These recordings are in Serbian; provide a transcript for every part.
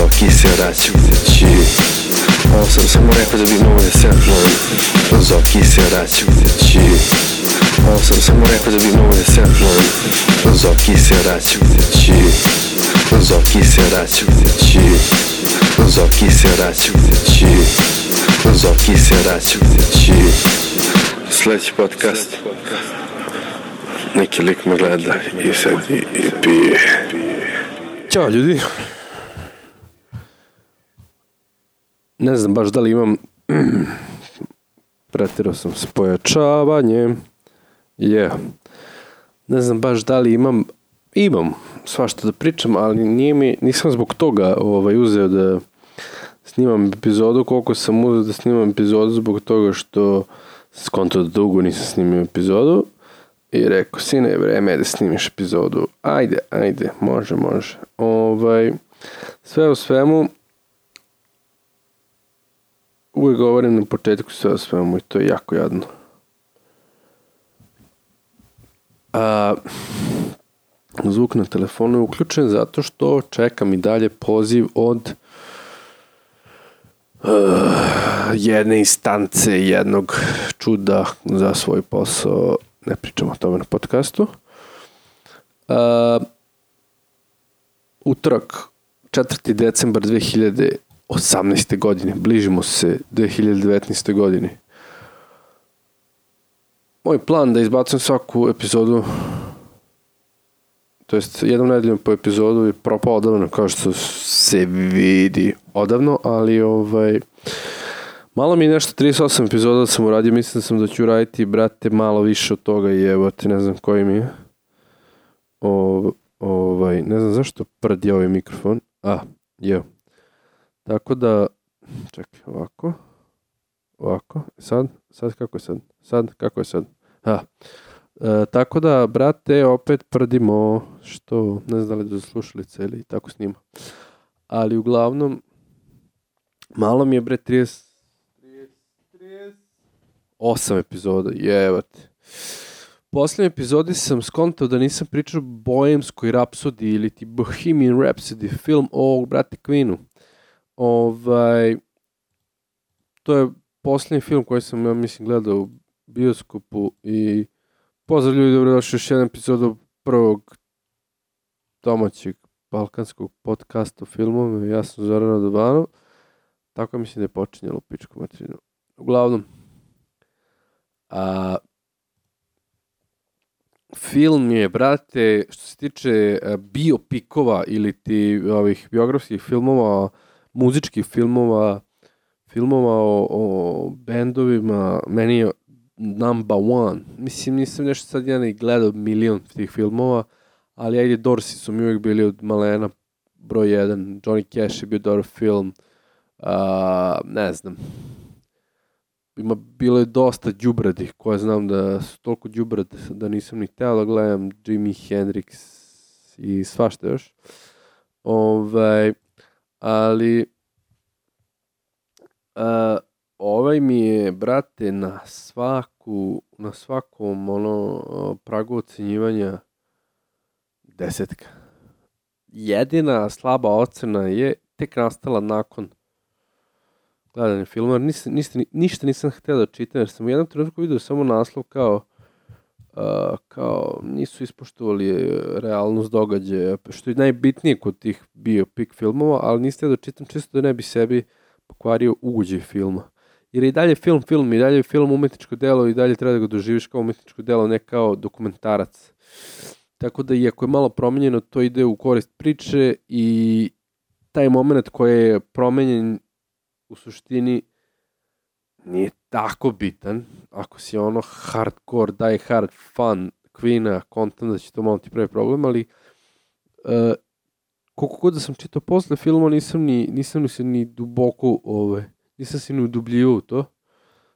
Zoki se vraćajući Ovo sam samo rekao da bi mogo da se Zoki se vraćajući Ovo sam samo rekao da bi mogo da se Zoki se vraćajući Zoki se vraćajući Zoki se vraćajući Zoki se vraćajući Sledeći podcast. Neki lik me gleda i sedi i pije. Ćao ljudi. Ne znam baš da li imam... Pretirao sam s pojačavanjem. Je. Yeah. Ne znam baš da li imam... Imam svašta da pričam, ali nije mi, nisam zbog toga ovaj, uzeo da snimam epizodu koliko sam uzeo da snimam epizodu zbog toga što skonto da dugo nisam snimio epizodu i rekao, sine, vreme je da snimiš epizodu. Ajde, ajde, može, može. Ovaj, sve u svemu, uvijek govorim na početku sve u svemu i to je jako jadno. A, zvuk na telefonu je uključen zato što čekam i dalje poziv od uh, jedne instance, jednog čuda za svoj posao ne pričamo o tome na podcastu. Uh, utorak, 4. decembar 2018. godine, bližimo se 2019. godine. Moj plan da izbacam svaku epizodu to jest jednom nedeljom po epizodu je propao odavno kao što se vidi odavno, ali ovaj Malo mi nešto, 38 epizoda da sam uradio, mislim sam da ću uraditi, brate, malo više od toga i evo ti ne znam koji mi je. O, ovaj, ne znam zašto prdi ovaj mikrofon. A, je. Tako da, čekaj, ovako. Ovako, sad, sad kako je sad? Sad, kako je sad? A, e, tako da, brate, opet prdimo, što, ne znam da li da slušalice ili tako snima. Ali uglavnom, malo mi je, bre, 30, 8 epizoda, jevate. Poslednje epizodi sam skontao da nisam pričao Bohemskoj Rhapsody ili ti Bohemian Rhapsody, film o brate Queenu. Ovaj, to je poslednji film koji sam, ja mislim, gledao u bioskopu i pozdrav ljudi, dobro došli još jedan epizod prvog domaćeg balkanskog podcasta o filmove. Ja sam Zoran Adovanov. Tako mislim da je počinjalo u pičku materinu. Uglavnom, A, film je, brate, što se tiče biopikova ili ti ovih biografskih filmova, muzičkih filmova, filmova o, o bendovima, meni je number one. Mislim, nisam nešto sad ja ne gledao milion tih filmova, ali ajde, Dorsi su mi uvijek bili od malena broj jedan. Johnny Cash je bio dobar film. Uh, ne znam, ima bilo je dosta đubradih koje znam da su toliko đubrad da nisam ni hteo da gledam Jimi Hendrix i svašta još. Ovaj, ali a, ovaj mi je, brate, na svaku, na svakom ono, pragu ocenjivanja desetka. Jedina slaba ocena je tek nastala nakon gledanje filma, nis, nis, ništa nisam htio da čitam, jer sam u jednom trenutku vidio samo naslov kao kao nisu ispoštovali realnost događaja, što je najbitnije kod tih biopik filmova, ali niste da čitam čisto da ne bi sebi pokvario uđe filma. Jer i dalje film, film, i dalje film umetničko delo i dalje treba da ga doživiš kao umetničko delo, ne kao dokumentarac. Tako da, iako je malo promenjeno, to ide u korist priče i taj moment koji je promenjen u suštini nije tako bitan. Ako si ono hardcore, die hard fan Queen-a, da će to malo ti pravi problem, ali uh, koliko god da sam čitao posle filma, nisam ni, nisam ni se ni duboko, ove, nisam se ni udubljio u to.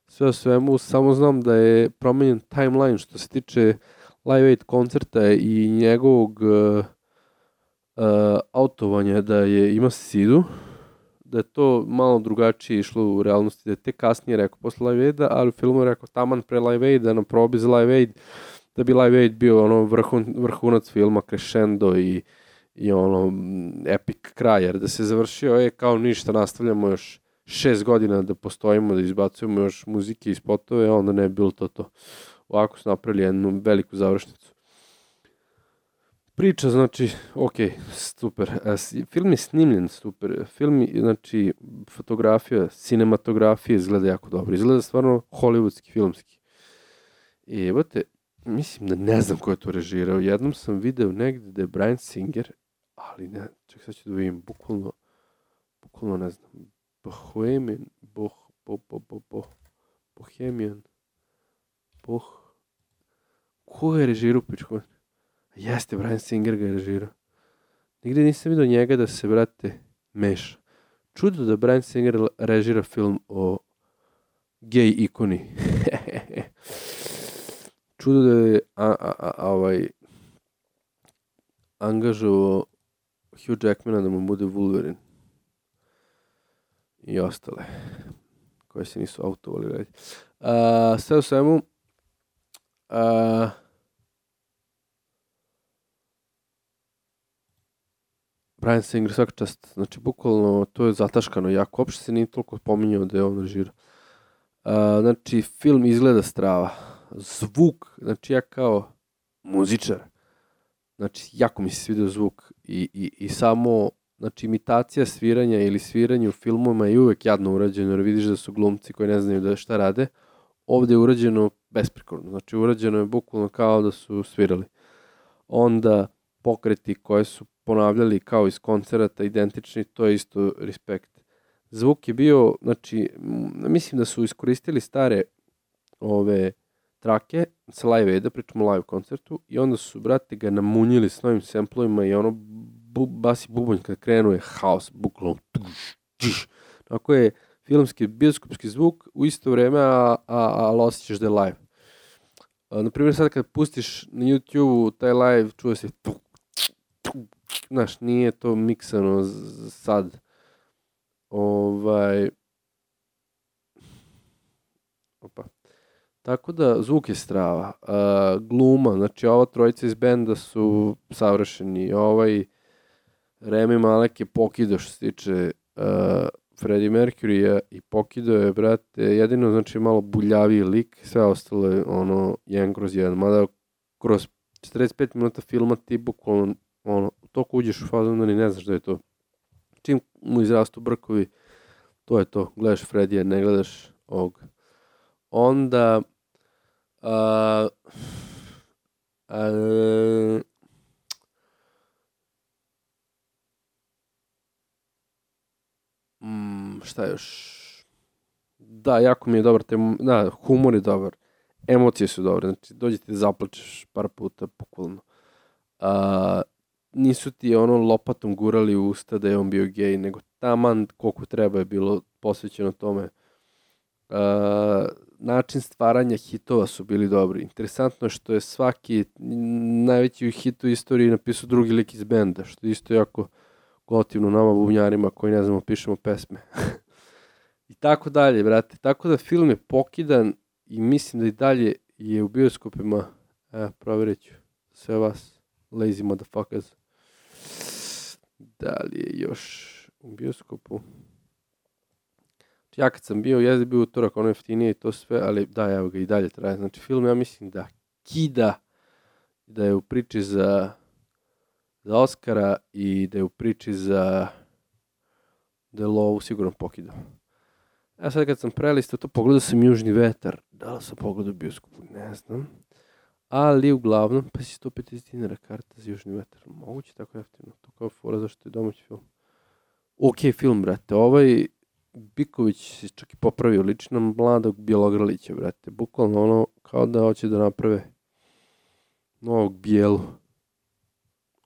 Sve o svemu, samo znam da je promenjen timeline što se tiče Live Aid koncerta i njegovog uh, autovanja da je ima sidu da je to malo drugačije išlo u realnosti, da je te kasnije rekao posle Live Aida, ali u filmu je rekao taman pre Live Aida na probi za Live Aid, da bi Live Aid bio ono vrhun, vrhunac filma, crescendo i, i ono, epic kraj, jer da se završio je kao ništa, nastavljamo još šest godina da postojimo, da izbacujemo još muzike i spotove, onda ne bi bilo to to. Ovako su napravili jednu veliku završnicu. Priča, znači, ok, super. Film je snimljen super. Film, znači, fotografija, cinematografija izgleda jako dobro. Izgleda stvarno hollywoodski, filmski. I evo te, mislim da ne znam ko je to režirao. Jednom sam video negde da je Brian Singer, ali ne, ček sad ću da vidim, bukvalno, bukvalno ne znam, Bohemian, Boh, Boh, Boh, Boh, Boh, Bohemian, Boh, ko je režirao pičko? Jeste, Brian Singer ga je režirao. Nigde nisam vidio njega da se, brate, meša. Čudo da Brian Singer režira film o gej ikoni. Čudo da je a, a, a, a ovaj angažovao Hugh Jackmana da mu bude Wolverine i ostale koje se nisu autovali. Uh, sve u svemu uh, Brian Singer svaka čast, znači bukvalno to je zataškano jako, uopšte se nije toliko pominjao da je on režira. Uh, znači film izgleda strava, zvuk, znači ja kao muzičar, znači jako mi se svidio zvuk i, i, i samo znači imitacija sviranja ili sviranje u filmovima je uvek jadno urađeno, jer vidiš da su glumci koji ne znaju da šta rade. Ovde je urađeno besprekorno, znači urađeno je bukvalno kao da su svirali. Onda pokreti koje su ponavljali kao iz koncerata identični, to je isto respekt. Zvuk je bio, znači, mislim da su iskoristili stare ove trake sa live eda, pričamo live koncertu, i onda su, brate, ga namunjili s novim semplovima i ono bu, basi bubanj kad krenu je haos, bukvalno Tako je filmski, bioskopski zvuk u isto vreme, a, a, ali osjećaš da je live. A, naprimjer, sad kad pustiš na YouTube taj live, čuje se znaš, nije to miksano sad. Ovaj... Opa. Tako da, zvuk je strava. Uh, gluma, znači ova trojica iz benda su savršeni. Ovaj Remi Malek je pokido što se tiče uh, Freddie Mercury i pokido je, brate, jedino znači malo buljaviji lik, sve ostalo je ono, jedan kroz jedan, mada kroz 45 minuta filma ti bukvalno ono, toliko uđeš u fazon da ni ne znaš da je to. Čim mu izrastu brkovi, to je to. Gledaš Fredija, ne gledaš ovog. Onda, a, a, mm, šta još? Da, jako mi je dobar, tem, da, humor je dobar, emocije su dobre, znači dođete da zaplačeš par puta, bukvalno. Uh, nisu ti ono lopatom gurali u usta da je on bio gej, nego taman koliko treba je bilo posvećeno tome. Uh, način stvaranja hitova su bili dobri. Interesantno je što je svaki najveći hit u istoriji napisao drugi lik iz benda, što je isto jako gotivno nama bubnjarima koji ne znamo pišemo pesme. I tako dalje, brate. Tako da film je pokidan i mislim da i dalje je u bioskopima, e, provjerit ću sve vas, lazy motherfuckers. Da li je još u bioskopu? Ja kad sam bio, je bio utorak, ono jeftinije i to sve, ali da, evo ga i dalje traje. Znači, film ja mislim da kida, da je u priči za, za Oscara i da je u priči za da je lovu sigurno pokidao. Ja sad kad sam prelistao to, pogledao sam Južni vetar. Da li sam pogledao bioskopu? Ne znam. Ali uglavnom, pa si 150 dinara karta za Južni vetar. Moguće tako jeftino. To kao fora zašto je domaći film. Ok film, brate. Ovaj Biković se čak i popravio lično mladog Bjelogrlića, brate. Bukvalno ono kao da hoće da naprave novog Bijelu.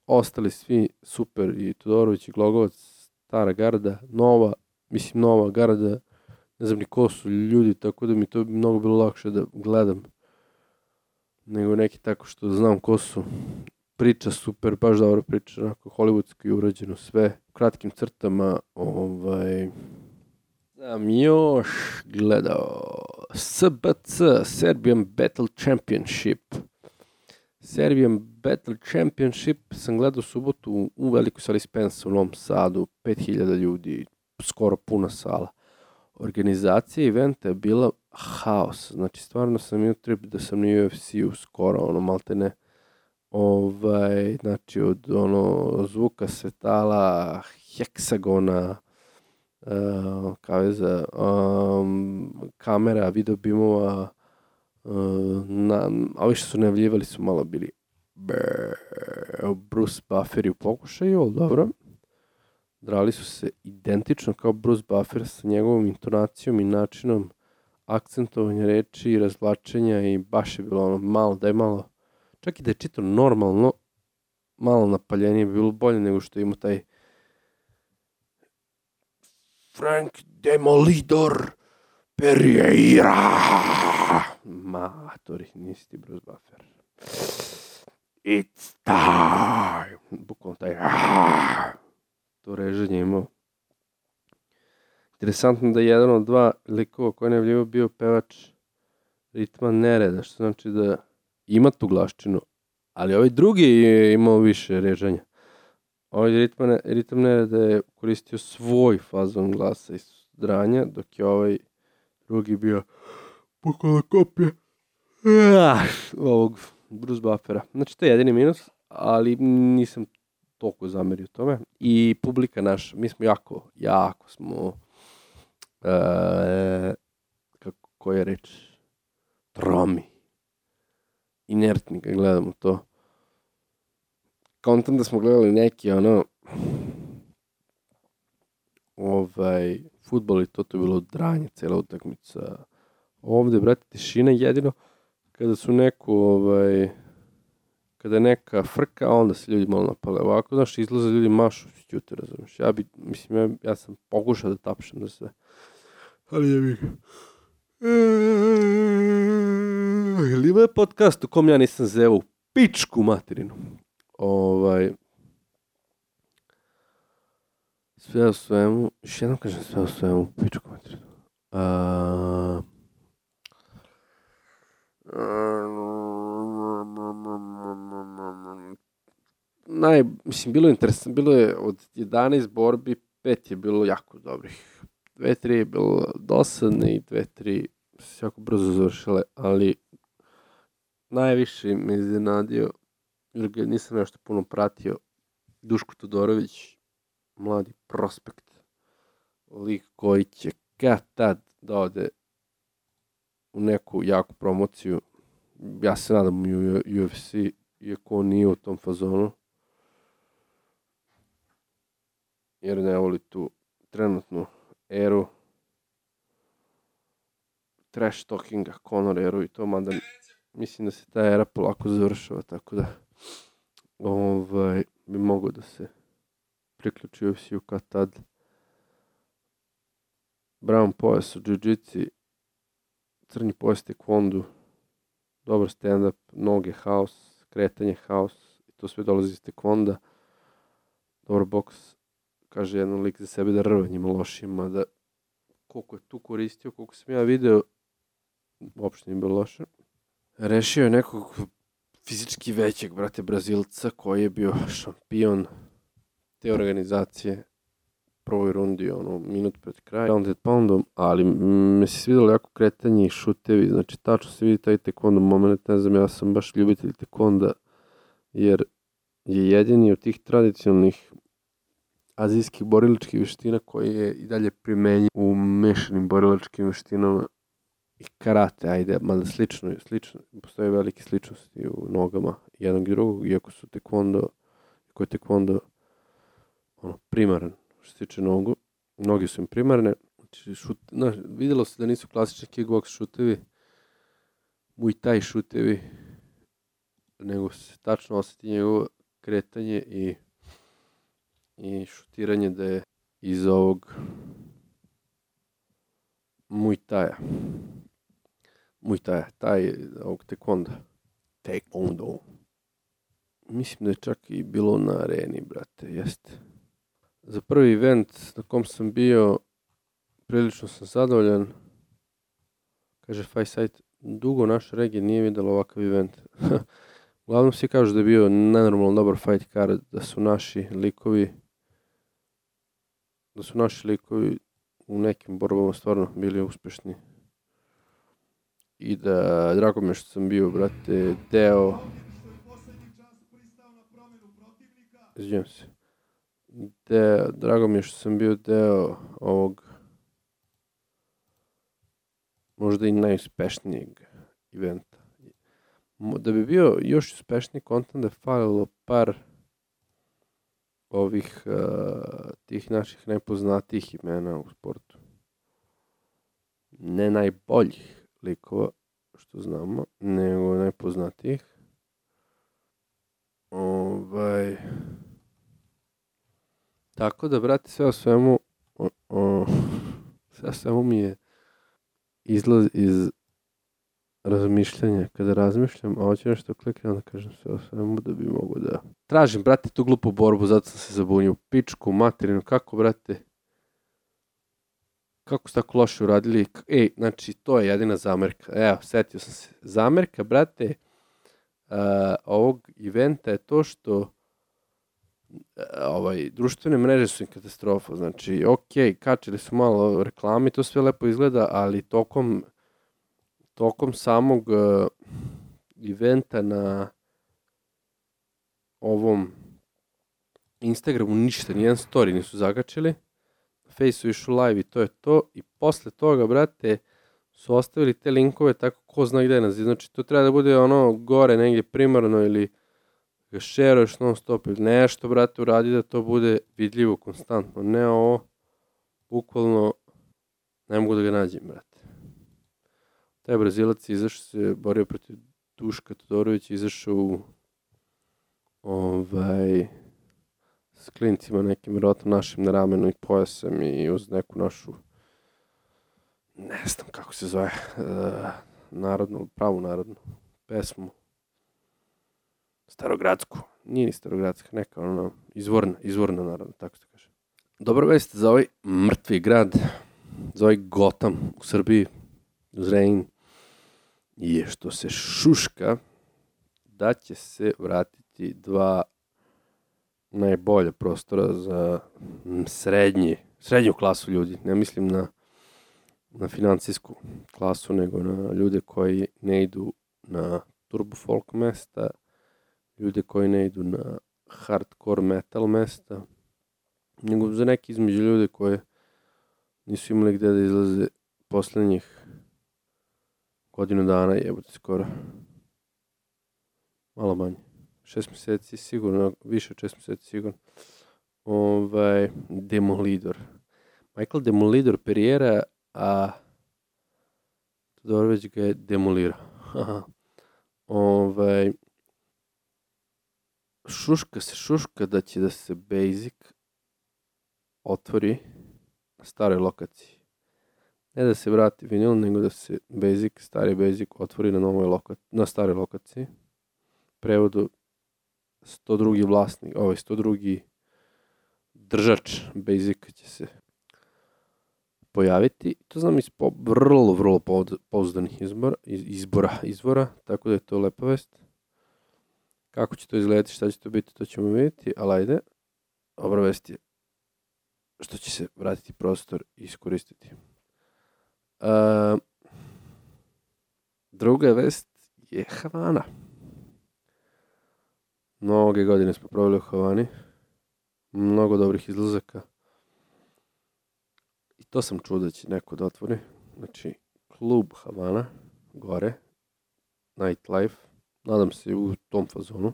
Ostali svi super i Todorović i Glogovac, stara garda, nova, mislim nova garda, ne znam ni ko su ljudi, tako da mi to bi mnogo bilo lakše da gledam nego neki tako što znam ko su. Priča super, baš dobra priča, onako hollywoodski urađeno sve, u kratkim crtama, ovaj... Sam još gledao SBC, Serbian Battle Championship. Serbian Battle Championship sam gledao subotu u velikoj sali Spence u Novom Sadu, 5000 ljudi, skoro puna sala. Organizacija eventa je bila haos, znači stvarno sam imao trip da sam na UFC-u skoro, ono, malte ne, ovaj, znači od ono zvuka svetala, heksagona, uh, kaveza, um, kamera, video bimova, uh, na, a ovi što su najavljivali su malo bili Bruce Buffer u pokušaju, ali dobro. Drali su se identično kao Bruce Buffer sa njegovom intonacijom i načinom akcentovanja reči i razvlačenja i baš je bilo ono malo, da je malo, čak i da je čito normalno, malo napaljenije bi bilo bolje nego što ima taj Frank Demolidor Pereira. Matori, nisi ti Bruce Buffer. It's time. Bukvalno taj to reženje imao. Interesantno da je jedan od dva likova koji je najavljivo bio pevač ritma nereda, što znači da ima tu glaščinu, ali ovaj drugi je imao više režanja. Ovaj ritma, ne, ritam nereda je koristio svoj fazon glasa i dranja, dok je ovaj drugi bio bukvalno kopija ovog Bruce Buffera. Znači, to je jedini minus, ali nisam toliko zamerio tome. I publika naša, mi smo jako, jako smo, e, kako koja reč, tromi, inertni kad gledamo to. Kontam da smo gledali neki, ono, ovaj, futbol i to, to je bilo dranje, cela utakmica. Ovde, brate, tišina jedino, kada su neku, ovaj, kada je neka frka, onda se ljudi malo napale. Ovako, znaš, izlaze ljudi mašu, ćute, razumiješ. Ja bi, mislim, ja, ja sam pokušao da tapšem za sve. Ali je bih... Ili ima podcast u kom ja nisam zevao u pičku materinu. Ovaj... Sve u svemu, još jednom kažem sve u svemu, pičku materinu. Uh, naj, mislim, bilo je interesantno, bilo je od 11 borbi, pet je bilo jako dobrih. Dve, tri je bilo dosadne i dve, tri se jako brzo završile, ali najviše me iznenadio, jer ga nisam nešto puno pratio, Duško Todorović, mladi prospekt, lik koji će kad tad da ode u neku jaku promociju. Ja se nadam u UFC, iako on nije u tom fazonu. Jer ne voli tu trenutnu eru trash talkinga, Conor eru i to, mada mislim da se ta era polako završava, tako da ovaj, bi mogo da se priključi UFC-u kad tad. Brown pojas u jiu crni pojas taekwondo, dobar stand-up, noge, haos, kretanje, haos, i to sve dolazi iz taekwonda, dobar boks, kaže jedan lik za sebe da rva njima lošima, da koliko je tu koristio, koliko sam ja video, uopšte nije bilo loše. Rešio je nekog fizički većeg, brate, Brazilca, koji je bio šampion te organizacije prvoj rundi, ono, minut pred kraj, pound and poundom, ali me se svidalo jako kretanje i šutevi, znači tačno se vidi taj taekwondo moment, ne znam, ja sam baš ljubitelj taekwonda, jer je jedini od tih tradicionalnih azijskih borilačkih veština koji je i dalje primenjen u mešanim borilačkim veštinama i karate, ajde, mada slično, slično, postoje velike sličnosti u nogama jednog i drugog, iako su taekwondo, iako je taekwondo ono, primaran što se tiče nogu. Noge su im primarne. Znači, šut, na, videlo se da nisu klasični kickbox šutevi, Muay Thai šutevi, nego se tačno osjeti njegovo kretanje i, i šutiranje da je iz ovog Muay Thai-a. Muay Thai, taj ovog taekwondo. Taekwondo. Mislim da je čak i bilo na areni, brate, jeste za prvi event na kom sam bio, prilično sam zadovoljan. Kaže Fajsajt, dugo naša regija nije videla ovakav event. Uglavnom svi kažu da je bio nenormalno dobar fight card, da su naši likovi da su naši likovi u nekim borbama stvarno bili uspešni. I da, drago mi je što sam bio, brate, deo... Izvijem se. De, drago mi je što sam bio deo ovog možda i najuspešnijeg eventa. Da bi bio još uspešniji kontent da je falilo par ovih uh, tih naših najpoznatijih imena u sportu. Ne najboljih likova, što znamo, nego najpoznatijih. Ovaj... Tako da, brate, sve o svemu, o, o, sve o svemu mi je izlaz iz razmišljanja. Kada razmišljam, a hoću nešto klikne, onda kažem sve o svemu da bi mogo da... Tražim, brate, tu glupu borbu, zato sam se zabunio. Pičku, materinu, kako, brate? Kako ste tako loše uradili? Ej, znači, to je jedina zamerka. Evo, setio sam se. Zamerka, brate, uh, ovog eventa je to što ovaj, društvene mreže su im katastrofa. Znači, ok, kačili su malo reklami, to sve lepo izgleda, ali tokom, tokom samog uh, eventa na ovom Instagramu ništa, nijedan story nisu zagačili. Na Faceu išu live i to je to. I posle toga, brate, su ostavili te linkove tako ko zna gde nas. Znači, to treba da bude ono gore negdje primarno ili ga šeruješ non stop ili nešto, brate, uradi da to bude vidljivo konstantno. Ne ovo, bukvalno, ne mogu da ga nađem, brate. Taj Brazilac izašao se, borio protiv Duška Todorovića, izašao u ovaj, s klincima nekim vjerojatno našim na ramenu i pojasem i uz neku našu ne znam kako se zove uh, narodnu, pravu narodnu pesmu Starogradsku. Nije ni Starogradska, neka ono, izvorna, izvorna naravno, tako se kaže. Dobra vest za ovaj mrtvi grad, za ovaj Gotham u Srbiji, u Zrenjin, je što se šuška da će se vratiti dva najbolja prostora za srednji, srednju klasu ljudi. Ne mislim na, na financijsku klasu, nego na ljude koji ne idu na turbo folk mesta, ljude koji ne idu na hardcore metal mesta, nego za neki između ljude koje nisu imali gde da izlaze poslednjih godinu dana, jebote skoro. Malo manje. Šest meseci sigurno, više od šest meseci sigurno. Ovaj, Demolidor. Michael Demolidor Pereira, a Todorović ga je demolirao. ovaj, šuška se šuška da će da se Basic otvori na staroj lokaciji. Ne da se vrati vinil, nego da se Basic, stari Basic otvori na novoj lokaciji, na staroj lokaciji. Prevodu 102. vlasnik, ovaj 102. držač Basic će se pojaviti. To znam iz po, vrlo, vrlo pouzdanih izbora, izbora, izvora, tako da je to lepa vest. Kako će to izgledati, šta će to biti, to ćemo vidjeti, ali ajde. Dobra vest je što će se vratiti prostor i iskoristiti. Uh, druga vest je Havana. Mnoge godine smo proveli u Havani. Mnogo dobrih izlazaka. I to sam čuo da će neko da otvori. Znači, klub Havana, gore, nightlife, nadam se u tom fazonu,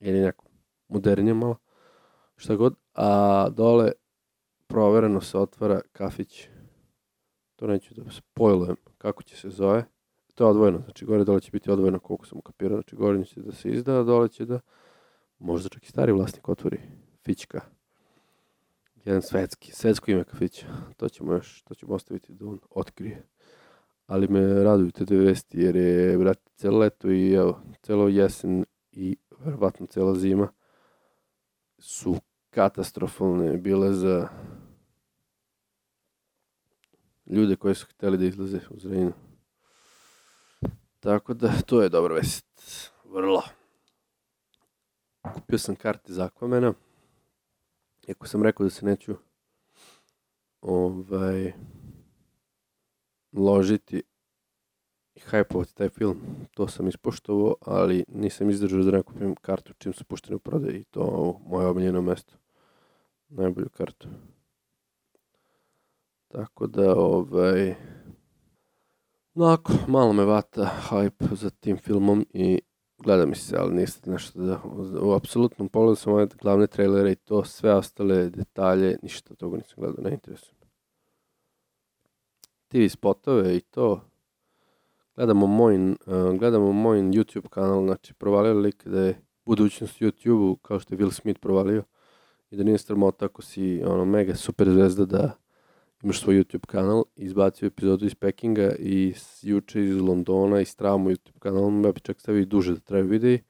ili neko modernije malo, šta god, a dole provereno se otvara kafić, to neću da spojlujem kako će se zove, to je odvojeno, znači gore dole će biti odvojeno koliko sam ukapirao, znači gore će da se izda, a dole će da možda čak i stari vlasnik otvori fićka. Jedan svetski, svetsko ime kafića. To ćemo još, to ćemo ostaviti da on otkrije ali me raduju te dve vesti jer je, brate, celo leto i evo, celo jesen i verovatno cela zima su katastrofalne bile za ljude koji su hteli da izlaze u Zrenjinu. Tako da, to je dobra vest. Vrlo. kupio sam karte za Aquamena. Iako sam rekao da se neću ovaj, ložiti i hajpovati taj film, to sam ispoštovao, ali nisam izdržao da ne kupim kartu čim su pušteni u prodaju i to moje omiljeno mesto. Najbolju kartu. Tako da, ovaj, onako, malo me vata hype za tim filmom i gleda mi se, ali niste nešto da... U apsolutnom pogledu sam ove glavne trailere i to, sve ostale detalje, ništa toga nisam gledao, ne interesujem. TV spotove i to, gledamo moj, uh, gledamo moj YouTube kanal, znači provalio lik da je budućnost YouTube-u, kao što je Will Smith provalio, i da nije strmota ako si ono, mega super zvezda da imaš svoj YouTube kanal, izbacio epizodu iz Pekinga i juče iz Londona i stramu YouTube kanal, ja bi čak stavio i duže da traju videi.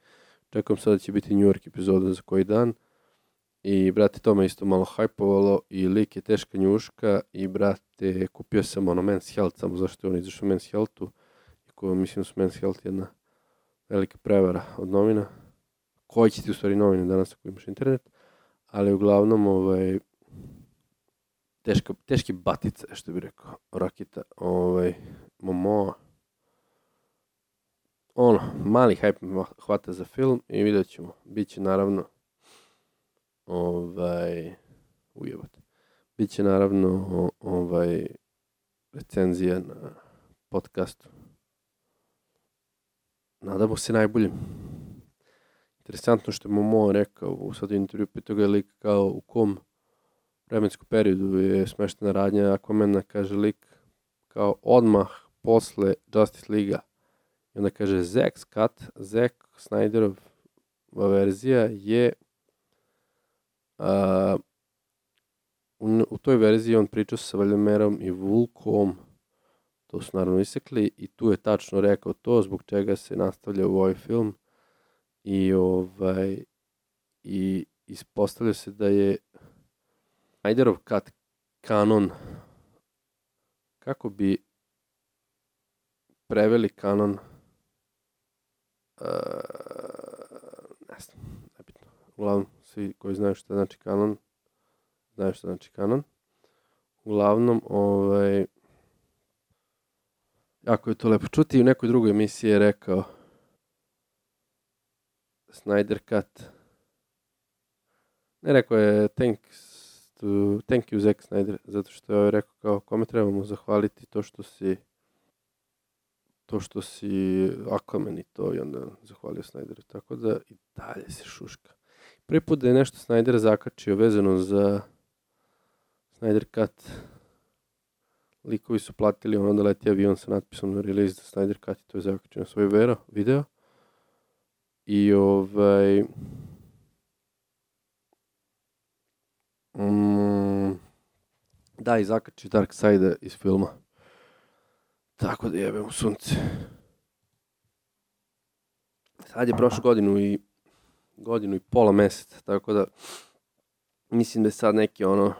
Čekam sada da će biti New York epizoda za koji dan. I, brate, to me isto malo hajpovalo i lik je teška njuška i, brate, kupio sam ono Men's Health, samo zašto je on izašao Men's Healthu. Iako mislim da su Men's Health jedna velika prevara od novina. Koji će ti u stvari novine danas ako imaš internet. Ali uglavnom, ovaj, teška, teški batice, što bi rekao, Rakita, ovaj, Momoa. Ono, mali hype hvata za film i vidjet ćemo. Biće naravno ovaj, ujebate. Biće naravno ovaj, recenzija na podcastu. Nadamo se najboljim. Interesantno što je Momo rekao u sad intervju, pitao ga lik kao u kom vremenskom periodu je smeštena radnja Aquamena, kaže lik, kao odmah posle Justice Liga. I onda kaže Zack's cut, Zack Snyderov verzija je a, u, u toj verziji on pričao sa Valjamerom i Vulkom, to su naravno isekli i tu je tačno rekao to zbog čega se nastavlja u ovaj film i ovaj i ispostavlja se da je Snyderov cut kanon kako bi preveli kanon uh, ne znam, nebitno. Uglavnom, svi koji znaju šta znači kanon, znaju šta znači kanon. Uglavnom, ovaj, jako je to lepo čuti. U nekoj drugoj emisiji je rekao Snyder Cut. Ne rekao je thanks to, thank you Zack Snyder, zato što je rekao kao kome trebamo zahvaliti to što si to što si Aquaman i to i onda zahvalio Snyderu. Tako da i dalje se šuška. Prvi put da je nešto Snyder zakačio vezano za Snyder Cut likovi su platili ono da leti avion sa natpisom na release za Snyder Cut i to je zakačio na svoj vero, video. I ovaj Mm, da, i zakači Dark Side iz filma. Tako da jebem u sunce. Sad je prošlo godinu i godinu i pola meseca, tako da mislim da je sad neki ono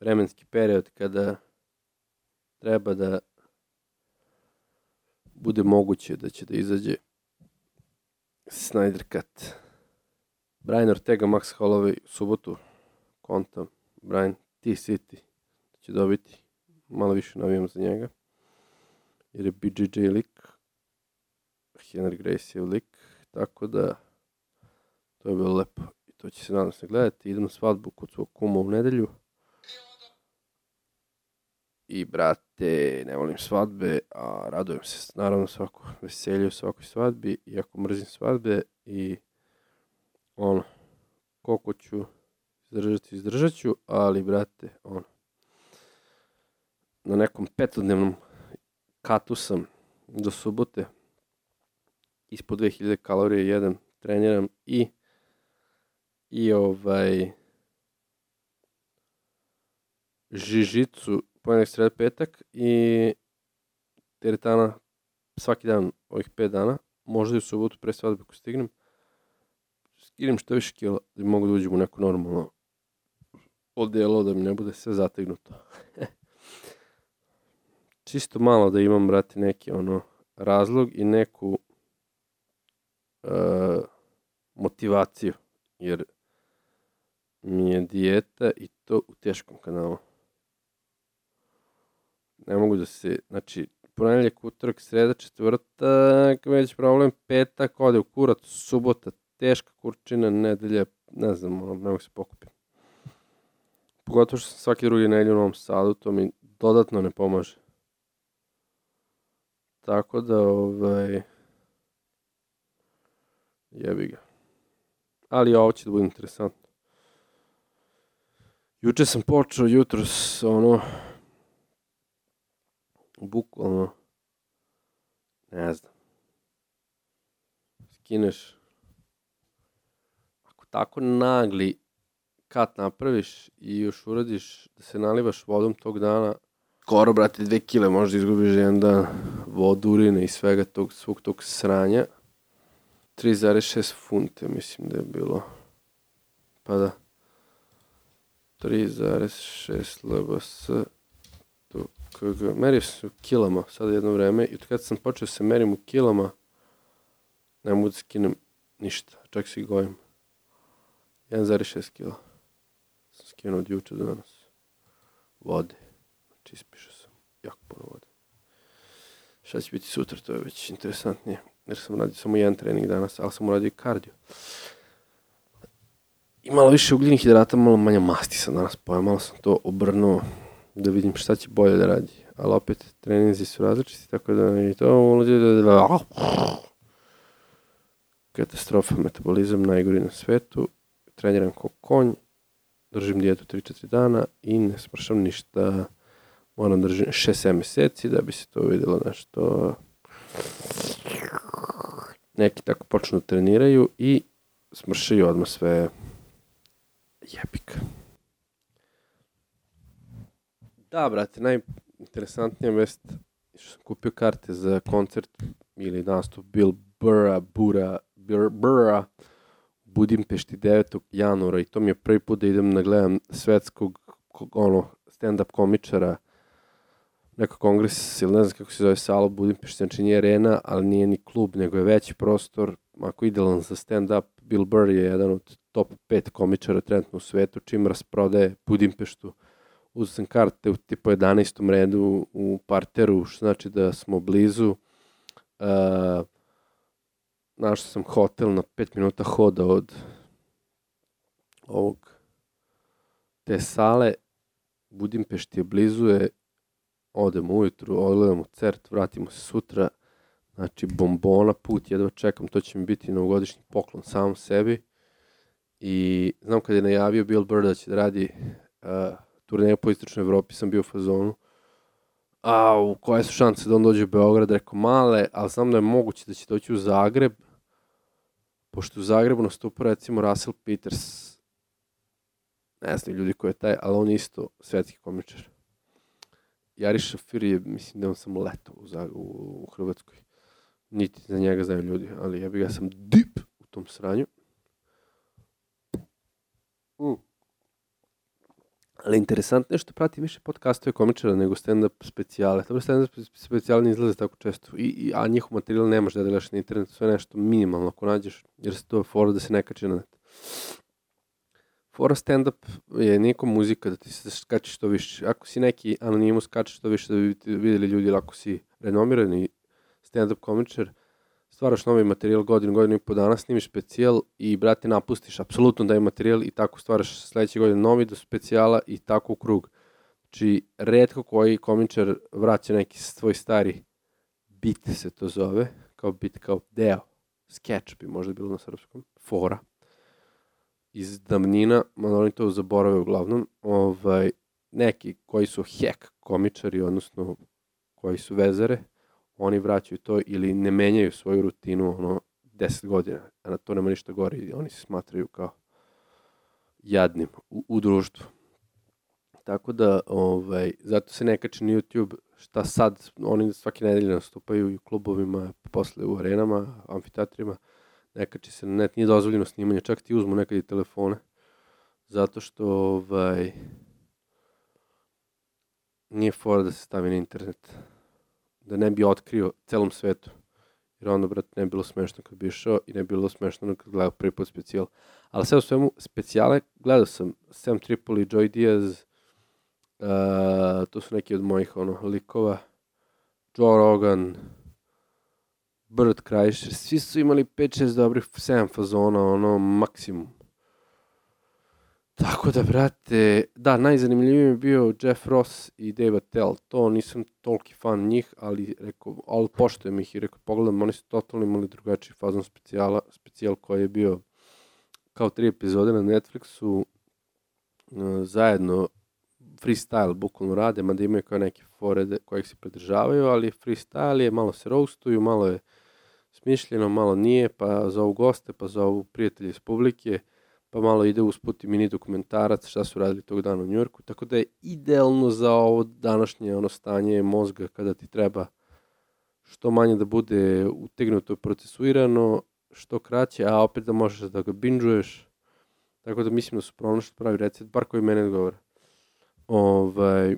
vremenski period kada treba da bude moguće da će da izađe Snyder Cut. Brian Ortega, Max Holloway, subotu, konta, Brian T-City, da će dobiti, malo više navijam za njega, jer je BJJ lik, Henry Gracie lik, tako da to je bilo lepo. I to će se nadam se gledati. Idem na svadbu kod svog kuma u nedelju. I brate, ne volim svadbe, a radujem se naravno svako veselju, svakoj svadbi, iako mrzim svadbe i ono, koliko ću izdržati, izdržat ću, ali, brate, ono, na nekom petodnevnom katu sam do subote, ispod 2000 kalorije jedan, treniram i i ovaj žižicu ponedak sred petak i teretana svaki dan ovih 5 dana, možda i u subotu pre svadbe ako stignem skinem što više kila da mogu da uđem u neko normalno odelo da mi ne bude sve zategnuto. Čisto malo da imam, brate, neki ono razlog i neku uh, motivaciju, jer mi je dijeta i to u teškom kanalu. Ne mogu da se, znači, ponedjeljak, utorak, sreda, četvrtak, već problem, petak, ode u kurat, subota, teška kurčina, nedelja, ne znam, ono, ne mogu se pokupiti. Pogotovo što sam svaki drugi nedelj u Novom Sadu, to mi dodatno ne pomaže. Tako da, ovaj, jebi ga. Ali ovo će da bude interesantno. Juče sam počeo jutros, ono, bukvalno, ne znam, skineš, tako nagli kat napraviš i još uradiš da se nalivaš vodom tog dana, skoro, brate, dve kile možda izgubiš jedan dan vodu, urine i svega tog, svog tog sranja. 3,6 funte, mislim da je bilo. Pa da. 3,6 LBS kg. Merio sam se u kilama sad jedno vreme i od kada sam počeo da se merim u kilama ne mogu da skinem ništa, čak se i gojim. 1,6 kila sam skinuo od juče do danas. Vode. Znači ispišao sam jako puno vode. Šta će biti sutra, to je već interesantnije. Jer sam radio samo jedan trening danas, ali sam uradio kardio. I malo više ugljenih hidrata, malo manje masti sam danas pojao. Malo sam to obrnuo da vidim šta će bolje da radi. Ali opet, treninzi su različiti, tako da i to da... da katastrofa, metabolizam najgori na svetu. Treniram kao konj, držim dijetu 3-4 dana i ne smršam ništa. Moram držim 6-7 meseci da bi se to videlo nešto. Neki tako počnu da treniraju i smršaju odmah sve jebik. Da, brate, najinteresantnija vest što sam kupio karte za koncert ili nastup Bill Burra, Bura, Burra, Budimpešti 9. januara i to mi je prvi put da idem na gledam svetskog ono, stand-up komičara neko kongres ili ne znam kako se zove sala Budimpešti, znači nije arena, ali nije ni klub, nego je veći prostor, ako idealan za stand-up, Bill Burr je jedan od top 5 komičara trenutno u svetu, čim rasprodaje Budimpeštu. Uzeo sam karte u tipu 11. redu u parteru, što znači da smo blizu. Uh, našao sam hotel na 5 minuta hoda od ovog te sale. Budimpešti je blizu je, odemo ujutru, odgledamo cert, vratimo se sutra, znači bombona, put, jedva čekam, to će mi biti novogodišnji poklon samom sebi. I znam kad je najavio Bill Burr da će da radi uh, turneju po istočnoj Evropi, sam bio u fazonu, a u koje su šanse da on dođe u Beograd, rekao male, ali znam da je moguće da će doći u Zagreb, pošto u Zagrebu nastupa recimo Russell Peters, ne znam ljudi ko je taj, ali on isto svetski komičar. Jari Šafir je, mislim da on samo leto u, u, u Hrvatskoj. Niti za njega znaju ljudi, ali ja bih ga sam dip u tom sranju. Mm. Ali interesantno je što pratim više podcastove komičara nego stand-up specijale. Dobro, stand-up specijale ne izlaze tako često, I, i, a njihov materijal nemaš da gledaš na internetu, sve nešto minimalno ako nađeš, jer se to fora da se ne kače na net. Fora stand-up je niko muzika, da ti se skače što više. Ako si neki anonimus, skače što više da bi videli ljudi, ako si renomirani stand-up komičar, stvaraš novi materijal godinu, godinu i po dana, snimiš specijal i, brate, napustiš apsolutno da je materijal i tako stvaraš sledeće godine novi do specijala i tako u krug. Znači, redko koji komičar vraća neki svoj stari bit se to zove, kao bit, kao deo, sketch bi možda bilo na srpskom, fora, iz damnina, ma oni to zaborave uglavnom, ovaj, neki koji su hek komičari, odnosno koji su vezare, oni vraćaju to ili ne menjaju svoju rutinu ono 10 godina, a na to nema ništa gore i oni se smatraju kao jadnim u, u društvu. Tako da, ovaj, zato se ne kače na YouTube šta sad, oni svake nedelje nastupaju u klubovima, posle u arenama, amfiteatrima, ne kače se na net, nije dozvoljeno snimanje, čak ti uzmu nekad i telefone, zato što ovaj, nije fora da se stavi na internet da ne bi otkrio celom svetu jer onda, brate, ne bi bilo smešno kad bi išao i ne bi bilo smešno kad gledao prvi put specijal. Ali sve u svemu, specijale, gledao sam Sam Tripoli, Joy Diaz, uh, to su neki od mojih ono, likova, Joe Rogan, Burt Kreischer, svi su imali 5-6 dobrih, 7 fazona, ono, maksimum. Tako da, brate, da, najzanimljiviji je bio Jeff Ross i Dave Attell. To nisam toliki fan njih, ali rekao, ali poštujem ih i rekao, pogledam, oni su totalno imali drugačiji fazon specijala, specijal koji je bio kao tri epizode na Netflixu, uh, zajedno freestyle bukvalno rade, mada imaju kao neke forede kojih se pridržavaju, ali freestyle je, malo se roastuju, malo je smišljeno, malo nije, pa zovu goste, pa zovu prijatelji iz publike, pa malo ide usput i mini dokumentarac šta su radili tog dana u Njurku, tako da je idealno za ovo današnje ono stanje mozga kada ti treba što manje da bude utegnuto i procesuirano, što kraće, a opet da možeš da ga binžuješ, tako da mislim da su pronašli pravi recept, bar koji mene odgovara. Ovaj,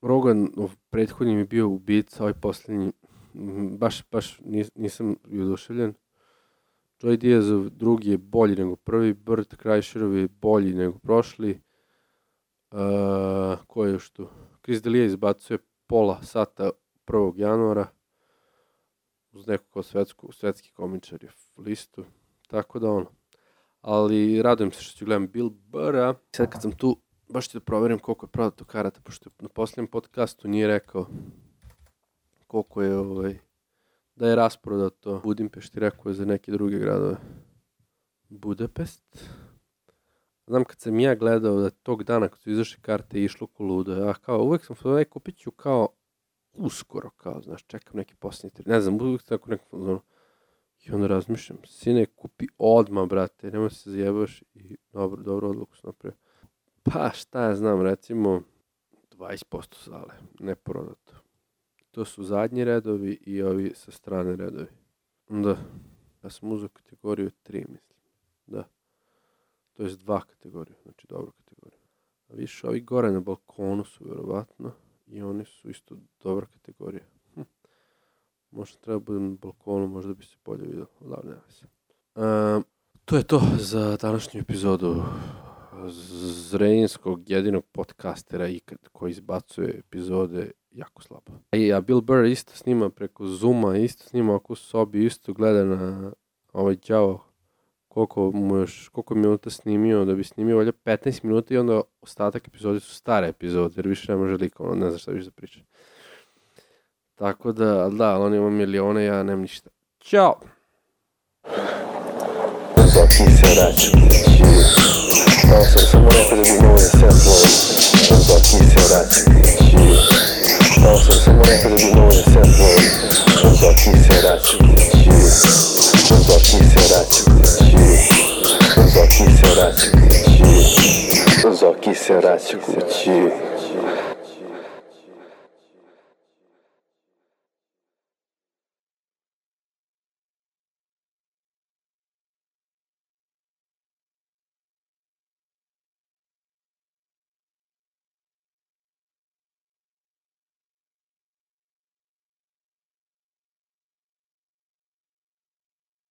Rogan, prethodni mi bio ubica, ovaj poslednji, baš, baš nisam oduševljen. Joy Diazov drugi je bolji nego prvi, Burt Kreischerov je bolji nego prošli. Uh, ko je još tu? Chris D'Elia izbacuje pola sata 1. januara uz nekog svetsku, svetski komičar je listu. Tako da ono. Ali radujem se što ću gledam Bill Burra. Sad kad sam tu, baš ću da proverim koliko je prodato karata, pošto na posljednjem podcastu nije rekao koliko je ovaj, da je rasprodato Budimpešti, rekao je za neke druge gradove. Budapest. Znam kad sam ja gledao da tog dana kad su izašle karte išlo ko ludo, ja kao uvek sam sve kupit ću kao uskoro, kao, znaš, čekam neki posljednji tri, ne znam, uvek tako neko fazonu. I onda razmišljam, sine, kupi odma, brate, nemoj se zajebaš i dobro, dobro odluku sam napravio. Pa, šta ja znam, recimo, 20% sale, neprodato. To su zadnji redovi i ovi sa strane redovi. Da, ja sam uzao kategoriju 3, mislim. Da. To je dva kategorije, znači dobru kategoriju. A više ovi gore na balkonu su verovatno i oni su isto dobra kategorija. Hm. Možda treba da budem na balkonu, možda bi se bolje vidio. Da, ne se. Um, to je to za današnju epizodu Zrenjinskog jedinog podcastera ikad koji izbacuje epizode jako slabo. I, a Bill Burr isto snima preko Zuma, isto snima oko sobi, isto gleda na ovaj đavo koliko mu još, koliko minuta snimio, da bi snimio valjda 15 minuta i onda ostatak epizode su stare epizode, jer više ne može liko, ono, ne zna šta više da priča. Tako da, da, on ima milione, ja nemam ništa. Ćao! Zoki se sam samo rekao da bi mogo da se upload. Zoki se raču, Malo sam samo rekao da bi mogo da se upload. Zoki se raču, Zoki se raču, Zoki se raču, Zoki se raču kući.